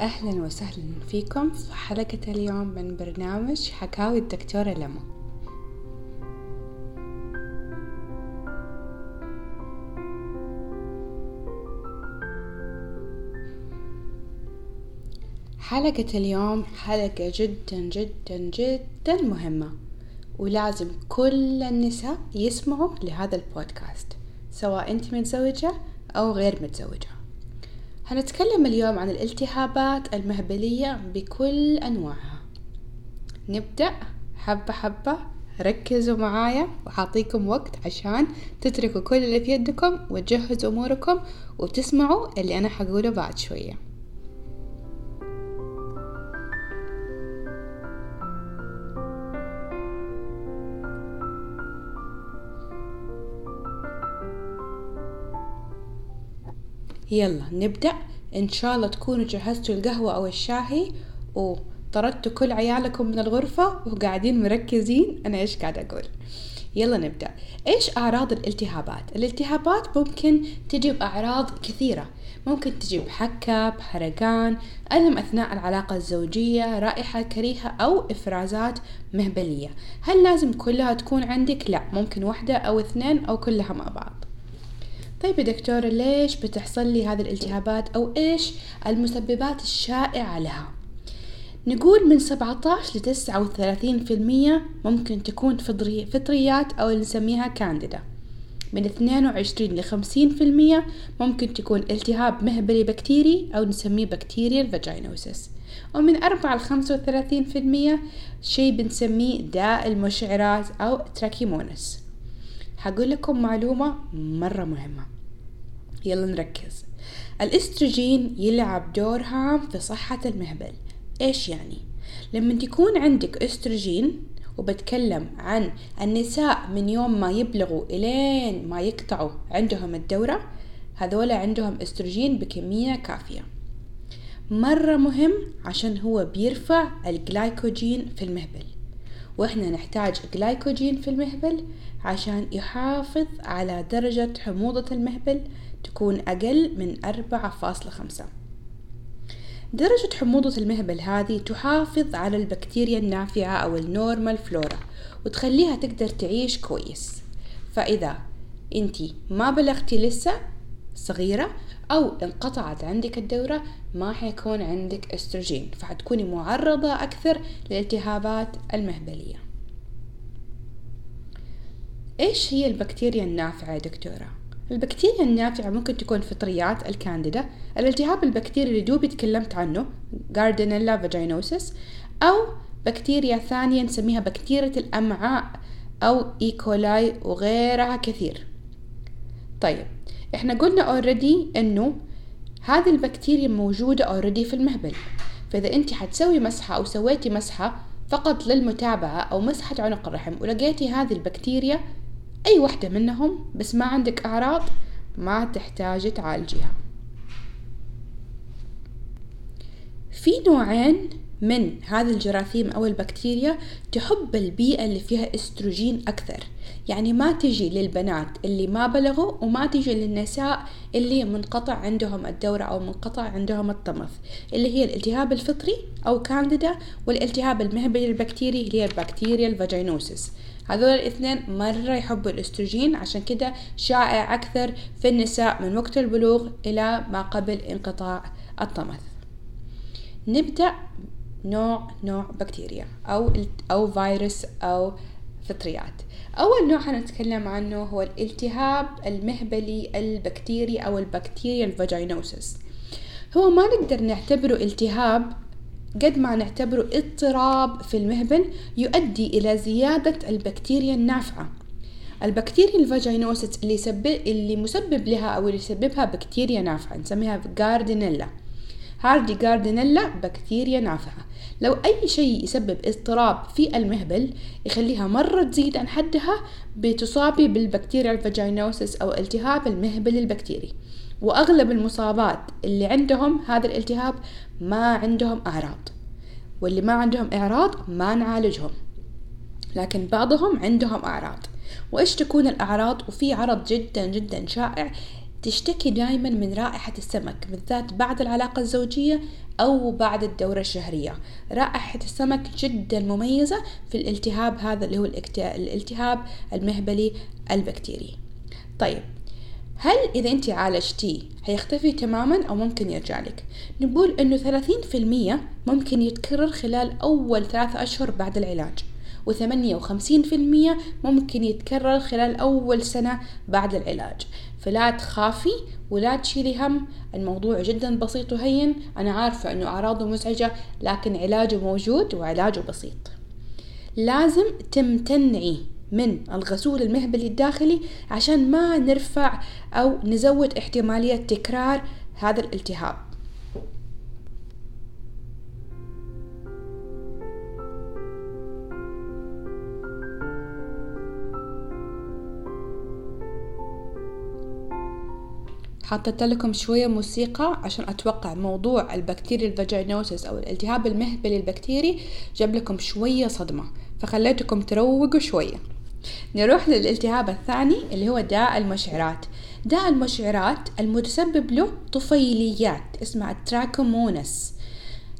أهلا وسهلا فيكم في حلقة اليوم من برنامج حكاوي الدكتورة لما حلقة اليوم حلقة جدا جدا جدا مهمة ولازم كل النساء يسمعوا لهذا البودكاست سواء أنت متزوجة أو غير متزوجة. هنتكلم اليوم عن الالتهابات المهبلية بكل أنواعها. نبدأ حبة حبة. ركزوا معايا وحاعطيكم وقت عشان تتركوا كل اللي في يدكم وتجهزوا أموركم وتسمعوا اللي أنا حقوله بعد شوية. يلا نبدأ. إن شاء الله تكونوا جهزتوا القهوة أو الشاهي وطردتوا كل عيالكم من الغرفة وقاعدين مركزين. أنا إيش قاعدة أقول؟ يلا نبدأ. إيش أعراض الالتهابات؟ الالتهابات ممكن تجي بأعراض كثيرة. ممكن تجي بحكة بحرقان ألم أثناء العلاقة الزوجية رائحة كريهة أو إفرازات مهبلية. هل لازم كلها تكون عندك؟ لا ممكن واحدة أو اثنين أو كلها مع بعض. طيب يا دكتورة ليش بتحصل لي هذه الالتهابات أو إيش المسببات الشائعة لها؟ نقول من 17 ل 39 في المية ممكن تكون فطري فطريات أو اللي نسميها كانديدا. من 22 ل 50 في المية ممكن تكون التهاب مهبلي بكتيري أو نسميه bacterial vaginosis ومن 4 ل 35 في المية شي بنسميه داء المشعرات أو Trichomonas حقول لكم معلومة مرة مهمة. يلا نركز. الأستروجين يلعب دور هام في صحة المهبل. إيش يعني؟ لما تكون عندك أستروجين وبتكلم عن النساء من يوم ما يبلغوا إلين ما يقطعوا عندهم الدورة هذولا عندهم أستروجين بكمية كافية. مرة مهم عشان هو بيرفع الجلايكوجين في المهبل. وإحنا نحتاج جلايكوجين في المهبل عشان يحافظ على درجة حموضة المهبل تكون أقل من أربعة فاصلة خمسة. درجة حموضة المهبل هذه تحافظ على البكتيريا النافعة أو ال normal flora وتخليها تقدر تعيش كويس. فإذا انتي ما بلغتي لسه صغيرة أو انقطعت عندك الدورة ما حيكون عندك استروجين فحتكوني معرضة أكثر للالتهابات المهبلية. إيش هي البكتيريا النافعة يا دكتورة؟ البكتيريا النافعة ممكن تكون فطريات الكانديدا الالتهاب البكتيري اللي دوبي تكلمت عنه Gardnerella vaginosis أو بكتيريا ثانية نسميها بكتيريا الأمعاء أو E. coli وغيرها كثير. طيب إحنا قلنا already إنه هذه البكتيريا موجودة already في المهبل. فإذا أنت حتسوي مسحة أو سويتي مسحة فقط للمتابعة أو مسحة عنق الرحم ولقيتي هذه البكتيريا أي واحدة منهم بس ما عندك أعراض ما تحتاجي تعالجيها. في نوعين من هذه الجراثيم أو البكتيريا تحب البيئة اللي فيها استروجين أكثر. يعني ما تجي للبنات اللي ما بلغوا وما تجي للنساء اللي منقطع عندهم الدورة أو منقطع عندهم الطمث اللي هي الالتهاب الفطري أو كانديدا والالتهاب المهبلي البكتيري اللي هي ال bacterial vaginosis هذول الاثنين مرة يحبوا الاستروجين عشان كده شائع أكثر في النساء من وقت البلوغ إلى ما قبل انقطاع الطمث. نبدأ نوع نوع بكتيريا أو أو فيروس أو فطريات. أول نوع حنتكلم عنه هو الالتهاب المهبلي البكتيري أو ال bacterial vaginosis هو ما نقدر نعتبره التهاب قد ما نعتبره اضطراب في المهبل يؤدي إلى زيادة البكتيريا النافعة. ال bacterial vaginosis اللي يسبب اللي مسبب لها أو اللي يسببها بكتيريا نافعة نسميها Gardnerella هذه Gardnerella بكتيريا نافعة. لو أي شيء يسبب اضطراب في المهبل يخليها مرة تزيد عن حدها بتصابي بال bacterial vaginosis أو التهاب المهبل البكتيري. وأغلب المصابات اللي عندهم هذا الالتهاب ما عندهم أعراض. واللي ما عندهم أعراض ما نعالجهم. لكن بعضهم عندهم أعراض. وإيش تكون الأعراض؟ وفي عرض جدا جدا شائع تشتكي دائما من رائحة السمك بالذات بعد العلاقة الزوجية أو بعد الدورة الشهرية. رائحة السمك جدا مميزة في الالتهاب هذا اللي هو الالتهاب المهبلي البكتيري. طيب هل إذا أنت عالجتيه حيختفي تماما أو ممكن يرجع لك؟ نقول في المية ممكن يتكرر خلال أول ثلاثة أشهر بعد العلاج. وثمانية وخمسين في المية ممكن يتكرر خلال أول سنة بعد العلاج. فلا تخافي ولا تشيلي هم. الموضوع جدا بسيط وهين. أنا عارفة أنه أعراضه مزعجة لكن علاجه موجود وعلاجه بسيط. لازم تمتنعي من الغسول المهبلي الداخلي عشان ما نرفع أو نزود احتمالية تكرار هذا الالتهاب. حطيت لكم شوية موسيقى عشان أتوقع موضوع ال bacterial vaginosis أو الالتهاب المهبلي البكتيري جاب لكم شوية صدمة فخليتكم تروقوا شوية. نروح للالتهاب الثاني اللي هو داء المشعرات. داء المشعرات المتسبب له طفيليات اسمها ال Trichomonas.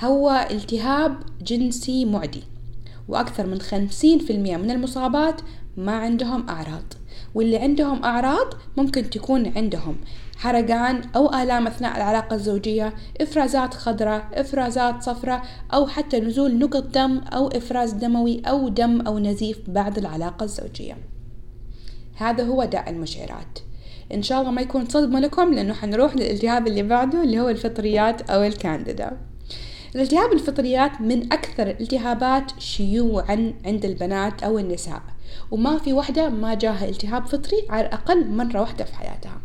هو التهاب جنسي معدي وأكثر من خمسين في المية من المصابات ما عندهم أعراض. واللي عندهم أعراض ممكن تكون عندهم. حرقان أو آلام أثناء العلاقة الزوجية إفرازات خضراء إفرازات صفراء أو حتى نزول نقط دم أو إفراز دموي أو دم أو نزيف بعد العلاقة الزوجية. هذا هو داء المشعرات. إن شاء الله ما يكون صدمة لكم لأنه حنروح للالتهاب اللي بعده اللي هو الفطريات أو الكانديدا. الالتهاب الفطريات من أكثر الالتهابات شيوعا عند البنات أو النساء. وما في وحدة ما جاها التهاب فطري على الأقل مرة واحدة في حياتها.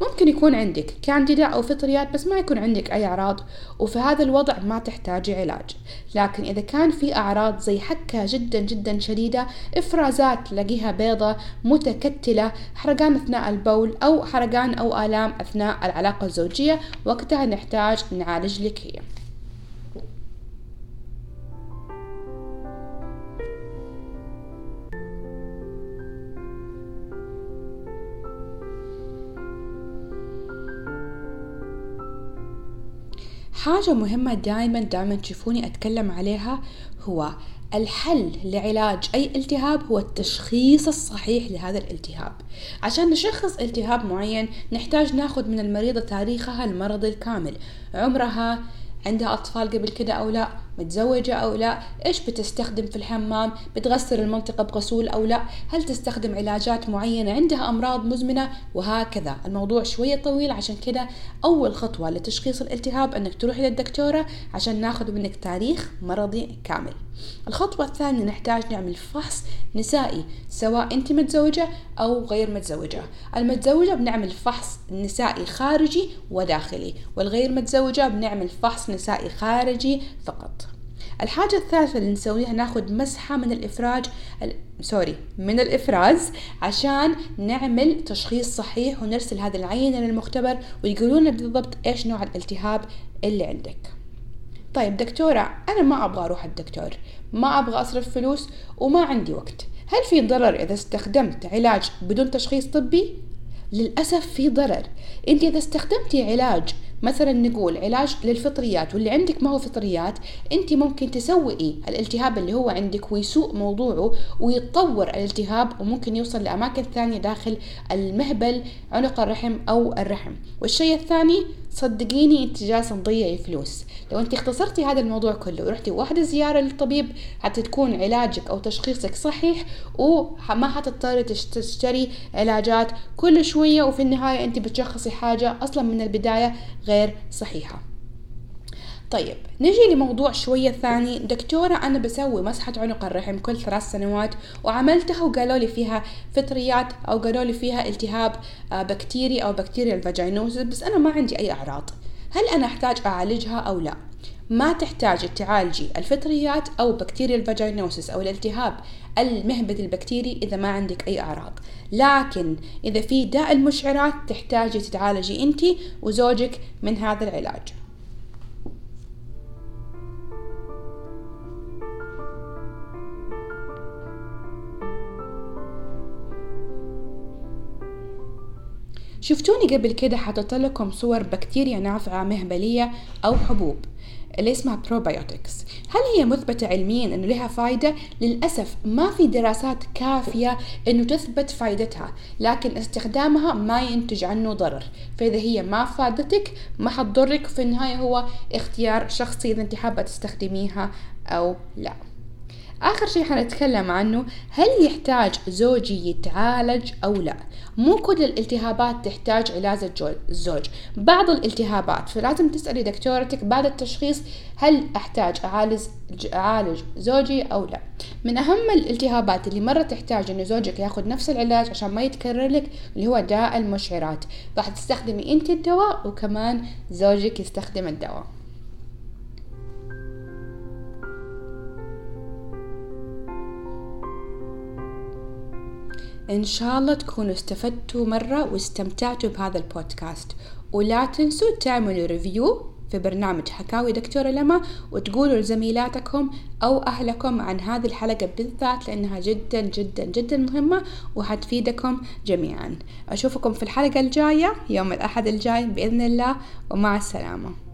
ممكن يكون عندك كانديدا أو فطريات بس ما يكون عندك أي أعراض وفي هذا الوضع ما تحتاجي علاج. لكن إذا كان في أعراض زي حكة جدا جدا شديدة إفرازات تلاقيها بيضة متكتلة حرقان أثناء البول أو حرقان أو آلام أثناء العلاقة الزوجية وقتها نحتاج نعالج لك هي. حاجة مهمة دائما دائما تشوفوني أتكلم عليها هو الحل لعلاج أي التهاب هو التشخيص الصحيح لهذا الالتهاب. عشان نشخص التهاب معين نحتاج ناخذ من المريضة تاريخها المرضي الكامل. عمرها عندها أطفال قبل كده أو لا؟ متزوجة أو لا إيش بتستخدم في الحمام؟ بتغسل المنطقة بغسول أو لا؟ هل تستخدم علاجات معينة عندها أمراض مزمنة؟ وهكذا. الموضوع شوية طويل عشان كده أول خطوة لتشخيص الالتهاب أنك تروحي للدكتورة عشان ناخذ منك تاريخ مرضي كامل. الخطوة الثانية نحتاج نعمل فحص نسائي سواء أنت متزوجة أو غير متزوجة. المتزوجة بنعمل فحص نسائي خارجي وداخلي والغير متزوجة بنعمل فحص نسائي خارجي فقط. الحاجة الثالثة اللي نسويها ناخد مسحة من الإفراج ال... سوري من الإفراز عشان نعمل تشخيص صحيح ونرسل هذه العينة للمختبر ويقولون بالضبط إيش نوع الالتهاب اللي عندك. طيب دكتورة أنا ما أبغى أروح الدكتور ما أبغى أصرف فلوس وما عندي وقت. هل في ضرر إذا استخدمت علاج بدون تشخيص طبي؟ للأسف في ضرر. أنت إذا استخدمتي علاج مثلا نقول علاج للفطريات واللي عندك ما هو فطريات أنت ممكن تسوئي الالتهاب اللي هو عندك ويسوء موضوعه ويتطور الالتهاب وممكن يوصل لأماكن ثانية داخل المهبل عنق الرحم أو الرحم. والشيء الثاني صدقيني انت جالسه تضيعي فلوس لو انت اختصرتي هذا الموضوع كله ورحتي واحدة زيارة للطبيب حتى تكون علاجك أو تشخيصك صحيح وما حتضطري تشتري علاجات. كل شوية وفي النهاية انت بتشخصي حاجة أصلا من البداية غير صحيحة. طيب نجي لموضوع شوية ثاني. دكتورة أنا بسوي مسحة عنق الرحم كل ثلاث سنوات وعملتها وقالوا لي فيها فطريات أو قالوا لي فيها التهاب آه، بكتيري أو bacterial vaginosis بس أنا ما عندي أي أعراض. هل أنا أحتاج أعالجها أو لا؟ ما تحتاجي تعالجي الفطريات أو bacterial vaginosis أو الالتهاب المهبلي البكتيري إذا ما عندك أي أعراض. لكن إذا في داء المشعرات تحتاجي تتعالجي أنت وزوجك من هذا العلاج. شفتوني قبل كده حطيت لكم صور بكتيريا نافعة مهبلية أو حبوب اللي اسمها بروبايوتكس هل هي مثبتة علميا إنه لها فايدة؟ للأسف ما في دراسات كافية إنه تثبت فايدتها لكن استخدامها ما ينتج عنه ضرر. فإذا هي ما فادتك ما حتضرك في النهاية هو اختيار شخصي إذا أنت حابة تستخدميها أو لا. آخر شيء حنتكلم عنه هل يحتاج زوجي يتعالج أو لا؟ مو كل الالتهابات تحتاج علاج الزوج. بعض الالتهابات فلازم تسألي دكتورتك بعد التشخيص هل أحتاج أعالج أعالج زوجي أو لا. من أهم الالتهابات اللي مرة تحتاج إنه زوجك ياخذ نفس العلاج عشان ما يتكرر لك اللي هو داء المشعرات. راح تستخدمي أنت الدواء وكمان زوجك يستخدم الدواء. إن شاء الله تكونوا استفدتوا مرة واستمتعتوا بهذا البودكاست. ولا تنسوا تعملوا ريفيو في برنامج حكاوي دكتورة لما وتقولوا لزميلاتكم أو أهلكم عن هذه الحلقة بالذات لأنها جدا جدا جدا مهمة وحتفيدكم جميعا. أشوفكم في الحلقة الجاية يوم الأحد الجاي بإذن الله ومع السلامة.